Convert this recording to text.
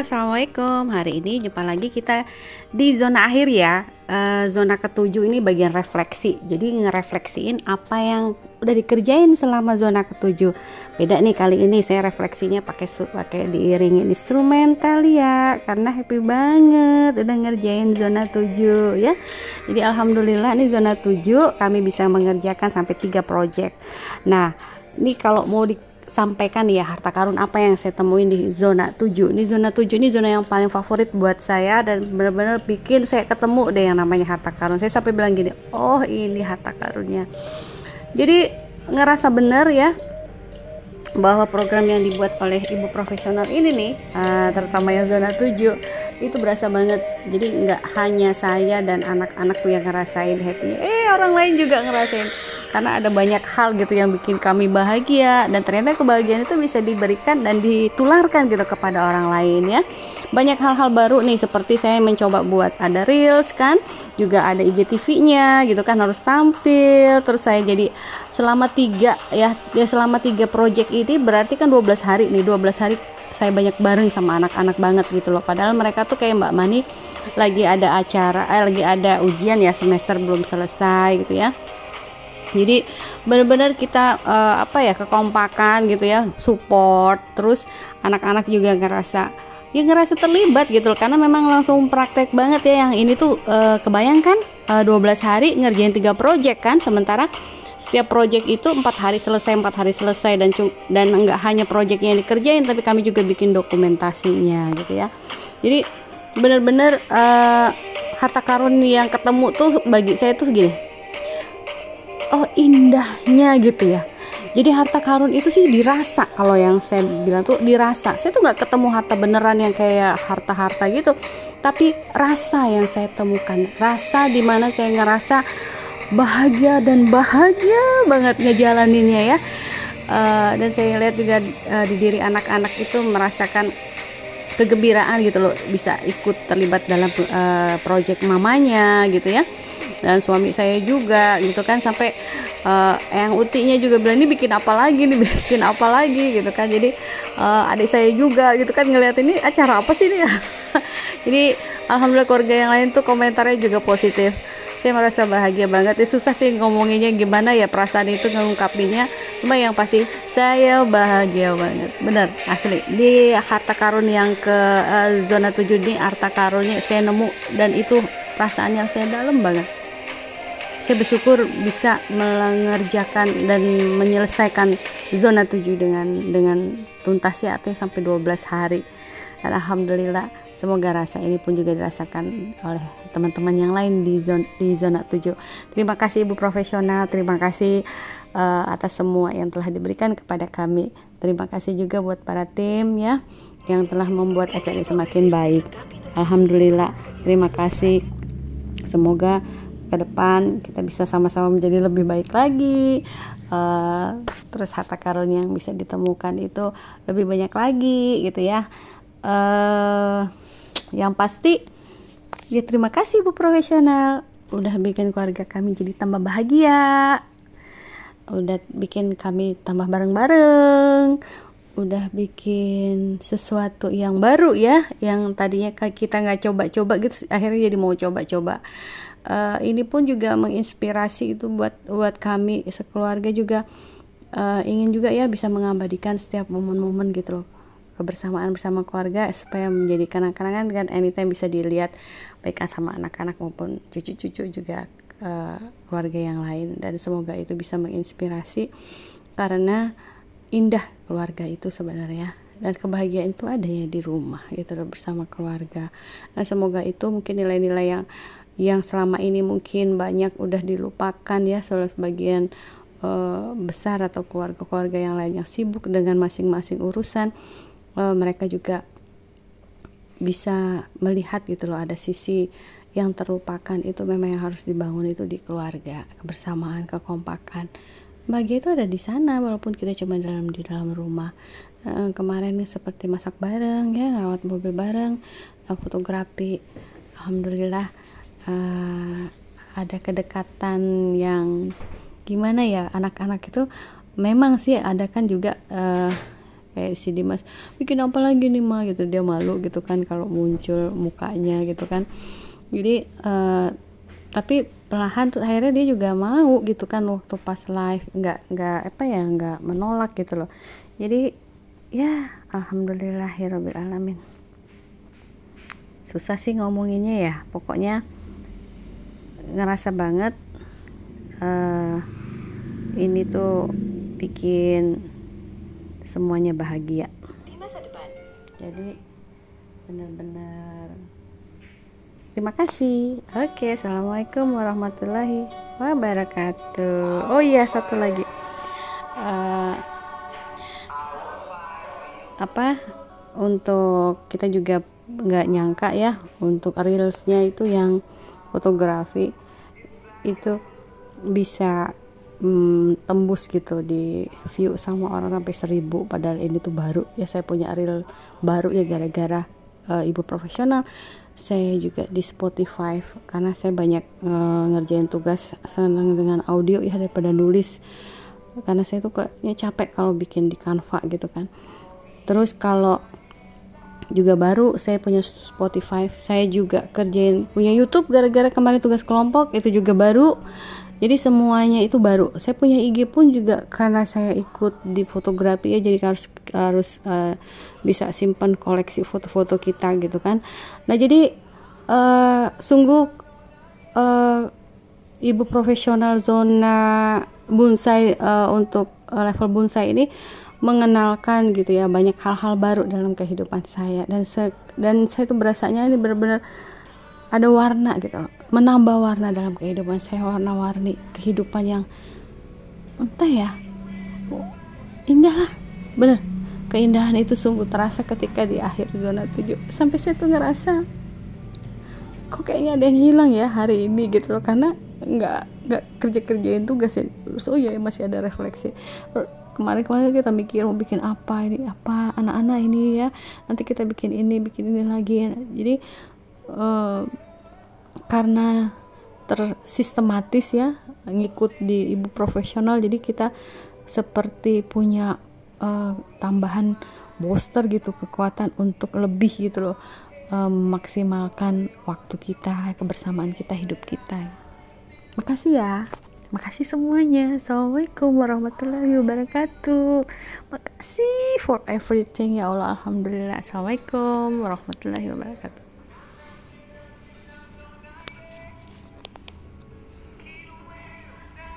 assalamualaikum. Hari ini jumpa lagi kita di zona akhir ya. Uh, zona ketujuh ini bagian refleksi. Jadi ngerefleksiin apa yang udah dikerjain selama zona ketujuh. Beda nih kali ini saya refleksinya pakai pakai diiringin instrumental ya, karena happy banget udah ngerjain zona tujuh ya. Jadi alhamdulillah nih zona tujuh kami bisa mengerjakan sampai tiga project. Nah, ini kalau mau di sampaikan ya harta karun apa yang saya temuin di zona 7 ini zona 7 ini zona yang paling favorit buat saya dan benar-benar bikin saya ketemu deh yang namanya harta karun. Saya sampai bilang gini oh ini harta karunnya. Jadi ngerasa bener ya bahwa program yang dibuat oleh ibu profesional ini nih uh, terutama yang zona 7 itu berasa banget. Jadi nggak hanya saya dan anak-anakku yang ngerasain happy eh orang lain juga ngerasain karena ada banyak hal gitu yang bikin kami bahagia. Dan ternyata kebahagiaan itu bisa diberikan dan ditularkan gitu kepada orang lain ya. Banyak hal-hal baru nih seperti saya mencoba buat ada reels kan juga ada IGTV-nya gitu kan harus tampil. Terus saya jadi selama tiga ya ya selama tiga project ini berarti kan 12 hari nih 12 hari saya banyak bareng sama anak-anak banget gitu loh. Padahal mereka tuh kayak Mbak Mani lagi ada acara eh, lagi ada ujian ya semester belum selesai gitu ya jadi benar-benar kita uh, apa ya kekompakan gitu ya support. Terus anak-anak juga ngerasa ya ngerasa terlibat gitu loh. Karena memang langsung praktek banget ya. Yang ini tuh uh, kebayangkan uh, 12 hari ngerjain tiga project kan? Sementara setiap project itu empat hari selesai empat hari selesai. Dan dan enggak hanya projectnya yang dikerjain tapi kami juga bikin dokumentasinya gitu ya. Jadi benar-benar uh, harta karun yang ketemu tuh bagi saya tuh gini oh indahnya gitu ya. Jadi harta karun itu sih dirasa kalau yang saya bilang tuh dirasa. Saya tuh nggak ketemu harta beneran yang kayak harta-harta gitu. Tapi rasa yang saya temukan rasa di mana saya ngerasa bahagia dan bahagia banget ngejalaninnya ya. Uh, dan saya lihat juga uh, di diri anak-anak itu merasakan kegembiraan gitu loh bisa ikut terlibat dalam uh, project mamanya gitu ya dan suami saya juga gitu kan sampai uh, yang utinya juga bilang ini bikin apa lagi nih bikin apa lagi gitu kan. Jadi uh, adik saya juga gitu kan ngeliat ini acara apa sih ini? Ya jadi alhamdulillah keluarga yang lain tuh komentarnya juga positif. Saya merasa bahagia banget. Ya susah sih ngomonginnya gimana ya perasaan itu ngungkapinya. Cuma yang pasti saya bahagia banget. Bener asli. Di harta karun yang ke uh, zona 7 ini harta karunnya saya nemu dan itu perasaan yang saya dalam banget saya bersyukur bisa mengerjakan dan menyelesaikan zona 7 dengan dengan tuntas ya artinya sampai 12 hari. Dan alhamdulillah semoga rasa ini pun juga dirasakan oleh teman-teman yang lain di zona di zona 7 terima kasih ibu profesional. Terima kasih uh, atas semua yang telah diberikan kepada kami. Terima kasih juga buat para tim ya yang telah membuat acara semakin baik. Alhamdulillah terima kasih. Semoga ke depan kita bisa sama-sama menjadi lebih baik lagi. Uh, terus harta karun yang bisa ditemukan itu lebih banyak lagi gitu ya. Uh, yang pasti ya terima kasih bu profesional. Udah bikin keluarga kami jadi tambah bahagia. Udah bikin kami tambah bareng-bareng. Udah bikin sesuatu yang baru ya yang tadinya kita nggak coba-coba gitu akhirnya jadi mau coba-coba uh, ini pun juga menginspirasi itu buat buat kami sekeluarga juga. Uh, ingin juga ya bisa mengabadikan setiap momen-momen gitu loh. Kebersamaan bersama keluarga supaya menjadi kenang-kenangan kan anytime bisa dilihat baik sama anak-anak maupun cucu-cucu juga uh, keluarga yang lain. Dan semoga itu bisa menginspirasi karena indah keluarga itu sebenarnya. Dan kebahagiaan itu adanya di rumah gitu bersama keluarga. Nah, semoga itu mungkin nilai-nilai yang yang selama ini mungkin banyak udah dilupakan ya sebagian uh, besar atau keluarga-keluarga yang lain yang sibuk dengan masing-masing urusan uh, mereka juga bisa melihat gitu loh ada sisi yang terlupakan itu memang yang harus dibangun itu di keluarga kebersamaan kekompakan. Bahagia itu ada di sana walaupun kita cuma dalam di dalam rumah. Uh, kemarin seperti masak bareng ya rawat mobil bareng fotografi. Alhamdulillah uh, ada kedekatan yang gimana ya anak-anak itu memang sih ada kan juga uh, kayak si Dimas bikin apa lagi nih mah gitu. Dia malu gitu kan kalau muncul mukanya gitu kan. Jadi uh, tapi perlahan tuh akhirnya dia juga mau gitu kan waktu pas live. Nggak nggak apa ya nggak menolak gitu loh. Jadi ya alhamdulillah ya alamin. Susah sih ngomonginnya ya. Pokoknya ngerasa banget uh, ini tuh bikin semuanya bahagia. Di masa depan. Jadi benar-benar. Terima kasih. Oke assalamualaikum warahmatullahi wabarakatuh. Oh iya satu lagi. Uh, apa? Untuk kita juga nggak nyangka ya untuk reelsnya itu yang fotografi itu bisa hmm, tembus gitu di view sama orang sampai seribu. Padahal ini tuh baru. Ya saya punya reel baru ya gara-gara uh, ibu profesional. Saya juga di Spotify karena saya banyak uh, ngerjain tugas senang dengan audio ya daripada nulis. Karena saya tuh kayaknya capek kalau bikin di Canva gitu kan. Terus kalau juga baru saya punya Spotify saya juga kerjain punya YouTube gara-gara kemarin tugas kelompok itu juga baru. Jadi semuanya itu baru. Saya punya IG pun juga karena saya ikut di fotografi ya jadi harus harus uh, bisa simpan koleksi foto-foto kita gitu kan. Nah jadi uh, sungguh uh, ibu profesional zona bonsai uh, untuk level bonsai ini mengenalkan gitu ya banyak hal-hal baru dalam kehidupan saya. Dan se dan saya tuh berasanya ini benar-benar ada warna gitu menambah warna dalam kehidupan saya warna-warni kehidupan yang entah ya indah lah bener. Keindahan itu sungguh terasa ketika di akhir zona 7 sampai saya tuh ngerasa kok kayaknya ada yang hilang ya hari ini gitu loh karena nggak nggak kerja kerjain tugas ya. So ya masih ada refleksi. Kemarin-kemarin kita mikir mau bikin apa ini apa anak-anak ini ya. Nanti kita bikin ini bikin ini lagi jadi uh, karena tersistematis ya ngikut di ibu profesional jadi kita seperti punya uh, tambahan booster gitu kekuatan untuk lebih gitu loh uh, memaksimalkan waktu kita kebersamaan kita hidup kita makasih ya. Makasih semuanya. Assalamualaikum warahmatullahi wabarakatuh. Makasih for everything ya Allah. Alhamdulillah. Assalamualaikum warahmatullahi wabarakatuh